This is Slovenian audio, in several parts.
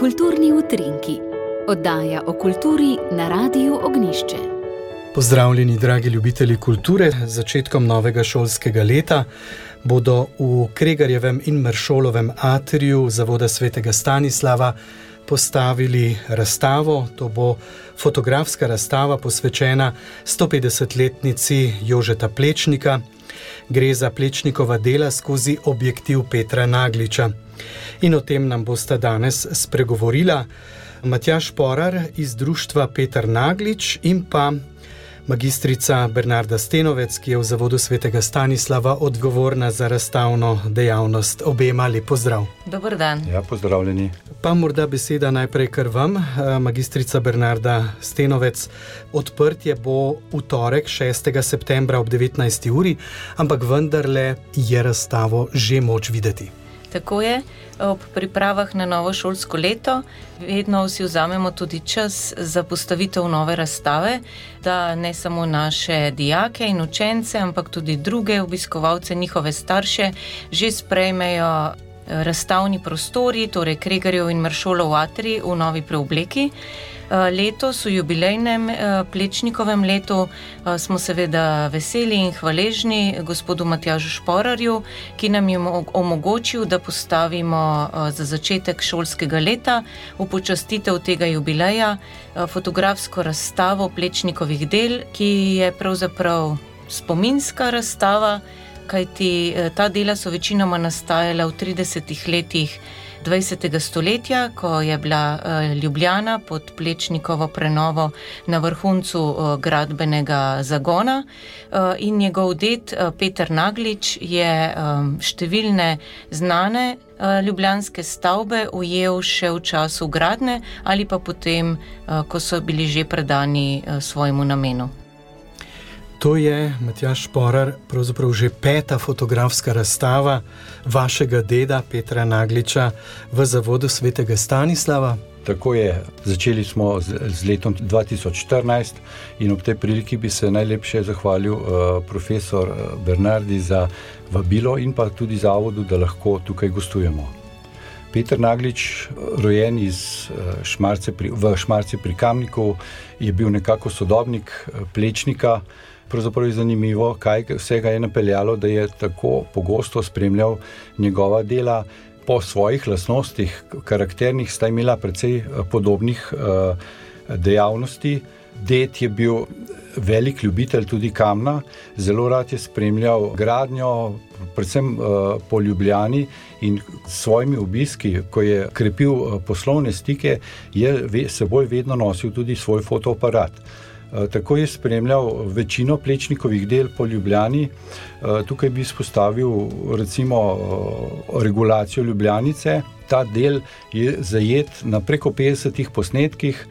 Kulturni utrinki, oddaja o kulturi na Radiu Ognišče. Pozdravljeni, dragi ljubitelji kulture, z začetkom novega šolskega leta bodo v Kregarjevem in Mršolovem atriju Zavoda svetega Stanislava postavili razstavo. To bo fotografska razstava posvečena 150-letnici Jožeta Plečnika. Gre za Plečnikova dela skozi objektiv Petra Nagliča. In o tem nam bosta danes spregovorila Matjaš Porar iz društva Petr Naglič in pa magistrica Bernarda Stenovec, ki je v Zavodu svetega Stanislava odgovorna za razstavno dejavnost. Obema lepo pozdrav. Dobar dan. Ja, pozdravljeni. Pa morda beseda najprej kar vam, magistrica Bernarda Stenovec. Odprtje bo v torek 6. septembra ob 19. uri, ampak vendarle je razstavo že moč videti. Tako je, ob pripravah na novo šolsko leto, vedno si vzamemo tudi čas za postavitev nove razstave, da ne samo naše dijake in učence, ampak tudi druge obiskovalce, njihove starše, že sprejmejo razstavni prostori, torej Kregarjev in Mršolov atri v novi preobleki. Letos, v jubilejnem Plečnikovem letu, smo seveda veseli in hvaležni gospodu Matjažu Šporarju, ki nam je omogočil, da postavimo za začetek šolskega leta v počastitev tega jubileja fotografsko razstavo Plečnikovih del, ki je pravzaprav spominska razstava, kajti ta dela so večinoma nastajala v 30 letih. 20. stoletja, ko je bila Ljubljana pod Plečnikovo prenovo na vrhuncu gradbenega zagona, in njegov ded Peter Naglič je številne znane ljubljanske stavbe ujel še v času gradnje ali pa potem, ko so bili že predani svojemu namenu. To je, Matjaš Porar, pravzaprav že peta fotografska razstava vašega deda Petra Nagliča v Zavodu svetega Stanislava. Tako je, začeli smo z, z letom 2014 in ob tej priliki bi se najlepše zahvalil uh, profesor Bernardi za vabilo in pa tudi zavodu, da lahko tukaj gostujemo. Peter Naglič, rojen iz Šmarce pri, v Šmarci pri Kamniku, je bil nekako sodobnik Plečnika. Pravzaprav je zanimivo, kaj vsega je napeljalo, da je tako pogosto spremljal njegova dela. Po svojih lastnostih, karakternih, sta imela precej podobnih uh, dejavnosti. Ded je bil velik ljubitelj tudi kamna, zelo rad je spremljal gradnjo, predvsem uh, po Ljubljani in s svojimi obiski, ko je krepil uh, poslovne stike, je seboj vedno nosil tudi svoj fotoaparat. Tako je spremljal večino plečnikovih del po Ljubljani. Tukaj bi izpostavil recimo regulacijo Ljubljanice. Ta del je zajet na preko 50 posnetkih.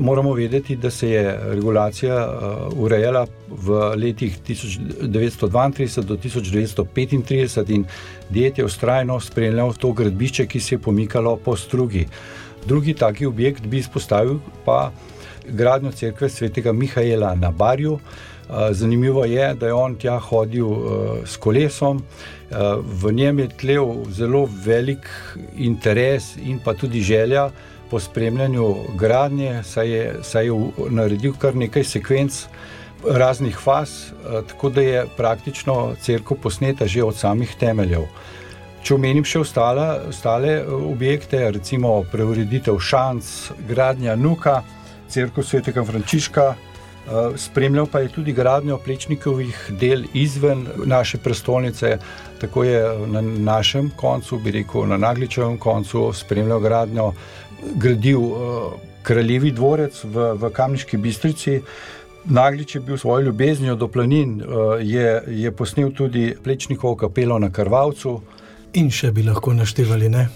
Moramo vedeti, da se je regulacija urejala v letih 1932 do 1935 in ded je ustrajno spremljal to gradbišče, ki se je pomikalo po strugi. Drugi taki objekt bi izpostavil pa gradnjo cerkve svetega Mihaela na Barju. Zanimivo je, da je on tja hodil s kolesom, v njem je tlel zelo velik interes in pa tudi želja po spremljanju gradnje, saj je, saj je naredil kar nekaj sekvenc raznih faz, tako da je praktično cerkev posneta že od samih temeljev. Če omenim še ostale, ostale objekte, recimo preureditev šanc, gradnja Nuka, crkva svetega Frančiška, spremljal pa je tudi gradnjo plečnikovih del izven naše prestolnice, tako je na našem koncu, bi rekel, na Nagličevem koncu, spremljal gradnjo, gradil kraljevi dvorec v, v Kamniški bistrici. Naglič je bil svojo ljubeznijo do planin, je, je posnel tudi plečnikovo kapelo na Krvavcu. In še bi lahko naštevali, ne?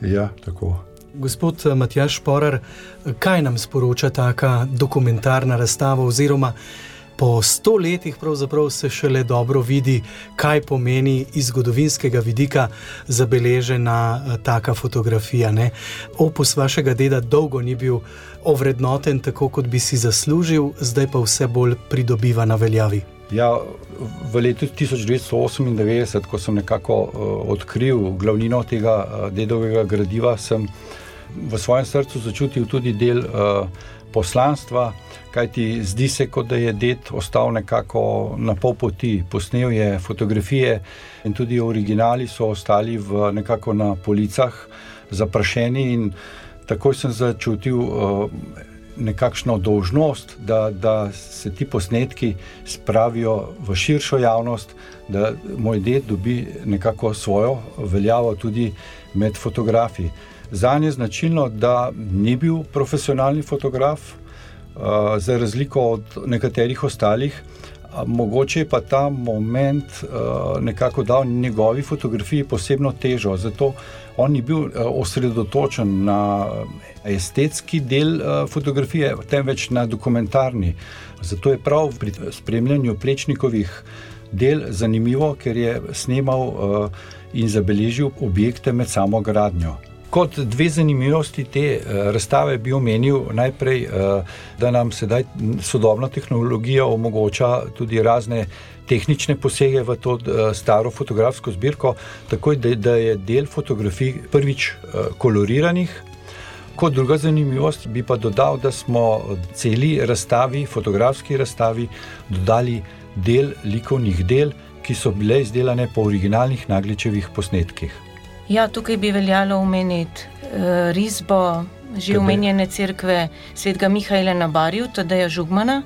Ja, tako. Gospod Matjaš Porar, kaj nam sporoča taka dokumentarna razstava, oziroma po sto letih se šele dobro vidi, kaj pomeni iz zgodovinskega vidika zabeležena taka fotografija. Ne? Opus vašega deda dolgo ni bil ovrednoten tako, kot bi si zaslužil, zdaj pa vse bolj pridobiva na veljavi. Ja, v letu 1998, ko sem nekako uh, odkril glavnino tega uh, dedovega gradiva, sem v svojem srcu začutil tudi del uh, poslanstva, kajti zdi se, kot da je det ostal nekako na pol poti. Posnel je fotografije in tudi originali so ostali v, nekako na policah, zaprašeni in takoj sem začutil. Uh, nekakšno dolžnost, da, da se ti posnetki spravijo v širšo javnost, da moj ded dobi nekako svojo veljavo tudi med fotografi. Za nje je značilno, da ni bil profesionalni fotograf, uh, za razliko od nekaterih ostalih. Mogoče je pa ta moment uh, nekako dal njegovi fotografiji posebno težo, zato on ni bil uh, osredotočen na estetski del uh, fotografije, temveč na dokumentarni. Zato je prav pri spremljanju plečnikovih del zanimivo, ker je snimal uh, in zabeležil objekte med samo gradnjo. Kot dve zanimivosti te uh, razstave bi omenil najprej, uh, da nam sedaj sodobna tehnologija omogoča tudi razne tehnične posege v to uh, staro fotografsko zbirko, tako da, je del fotografij prvič koloriranih, Kot druga zanimivost bi pa dodal, da smo celi razstavi, fotografski razstavi, dodali del likovnih del, ki so bile izdelane po originalnih nagličevih posnetkih. Ja, tukaj bi veljalo omeniti uh, risbo že omenjene crkve svetega Mihajla na Barju, je Žugmana.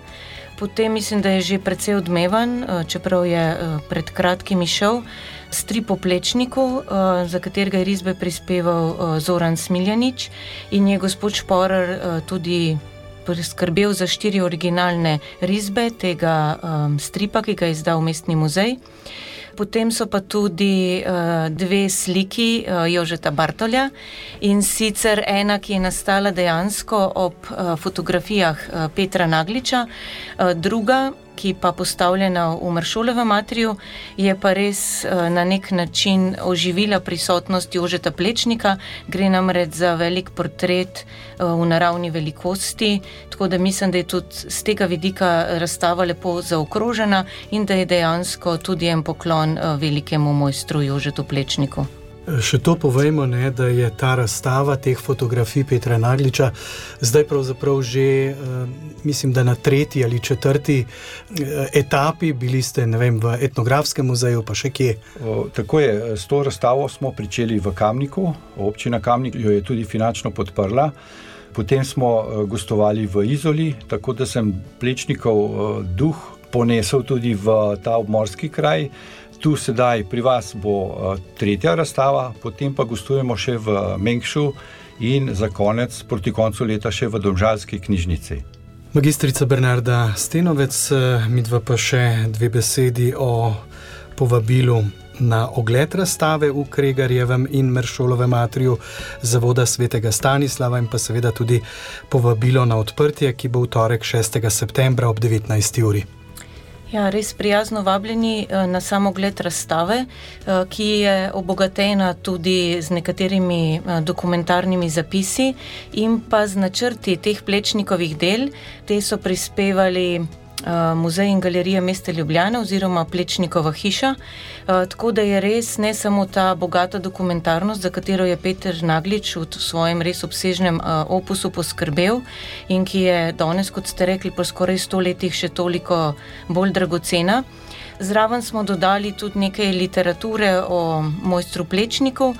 Potem mislim, da je že precej odmevan, uh, čeprav je uh, pred kratkim išel strip o plečniku, za katerega je risbe prispeval Zoran Smiljanič in je gospod Šporer tudi skrbel za štiri originalne risbe tega stripa, ki ga je izdal Mestni muzej. Potem so pa tudi uh, dve sliki uh, Jožeta Bartolja in sicer ena, ki je nastala dejansko ob uh, fotografijah uh, Petra Nagliča, uh, druga ki pa postavljena v Mršolevem matriju, je pa res eh, na nek način oživila prisotnost Jožeta Plečnika, gre namreč za velik portret eh, v naravni velikosti, tako da mislim, da je tudi z tega vidika razstava lepo zaokrožena in da je dejansko tudi en poklon eh, velikemu mojstru Jožetu Plečniku. Še to povejmo, ne, da je ta razstava teh fotografij Petra Nagliča zdaj pravzaprav že, uh, mislim, da na tretji ali četrti uh, etapi, bili ste vem, v etnografskem muzeju, pa še kje. Tako je, s to razstavo smo pričeli v Kamniku, občina Kamnik jo je tudi finančno podprla. Potem smo uh, gostovali v Izoli, tako da sem plečnikov uh, duh ponesel tudi v ta obmorski kraj. Tu sedaj pri vas bo uh, tretja razstava, potem pa gostujemo še v Mengšu in za konec, proti koncu leta, še v Domžalski knjižnici. Magistrica Bernarda Stenovec, eh, mi dva pa še dve besedi o povabilu na ogled razstave v Kregarjevem in Meršolovem atriju Zavoda svetega Stanislava in pa seveda tudi povabilo na odprtje, ki bo v torek 6. septembra ob 19. uri. Ja, res prijazno vabljeni eh, na samo gled razstave, eh, ki je obogatena tudi z nekaterimi eh, dokumentarnimi zapisi in pa z načrti teh plečnikovih del. Te so prispevali muzej in galerija mesta Ljubljana oziroma Plečnikova hiša. Eh, tako da je res ne samo ta bogata dokumentarnost, za katero je Peter Naglič v svojem res obsežnem eh, opusu poskrbel in ki je danes, kot ste rekli, po skoraj stoletjih še toliko bolj dragocena. Zraven smo dodali tudi nekaj literature o mojstru Plečniku.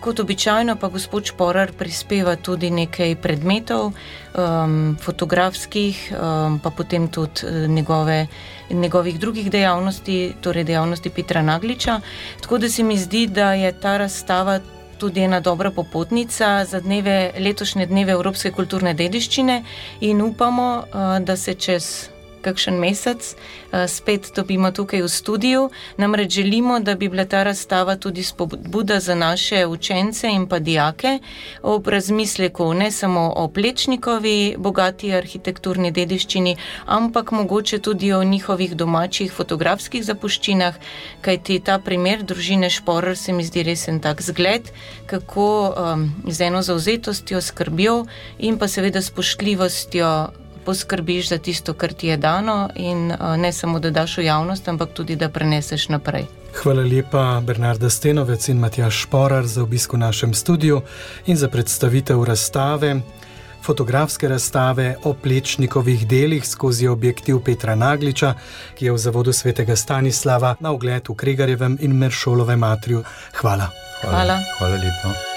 Kot običajno pa gospod Šporar prispeva tudi nekaj predmetov, um, fotografskih, um, pa potem tudi uh, njegove, njegovih drugih dejavnosti, torej dejavnosti Petra Nagliča. Tako da se mi zdi, da je ta razstava tudi ena dobra popotnica za dneve, letošnje dneve Evropske kulturne dediščine in upamo, uh, da se čez kakšen mesec uh, spet dobimo tukaj v studiu. Namreč želimo, da bi bila ta razstava tudi spodbuda za naše učence in pa dijake ob razmisleku ne samo o plečnikovi bogati arhitekturni dediščini, ampak mogoče tudi o njihovih domačih fotografskih zapuščinah, kajti ta primer družine Šporer se mi zdi resen tak zgled, kako um, z eno zauzetostjo skrbijo in pa seveda spoštljivostjo poskrbiš za tisto, kar ti je dano, in uh, ne samo da daš v javnost, ampak tudi da preneseš naprej. Hvala lepa, Bernarda Stenovec in Matjaš Šporar, za obisk v našem studiu in za predstavitev razstave, fotografske razstave o plečnikovih delih skozi objektiv Petra Nagliča, ki je v zavodu svetega Stanislava na ogled v Kregarjevem in Meršolovem atriju. Hvala. Hvala. Hvala lepa.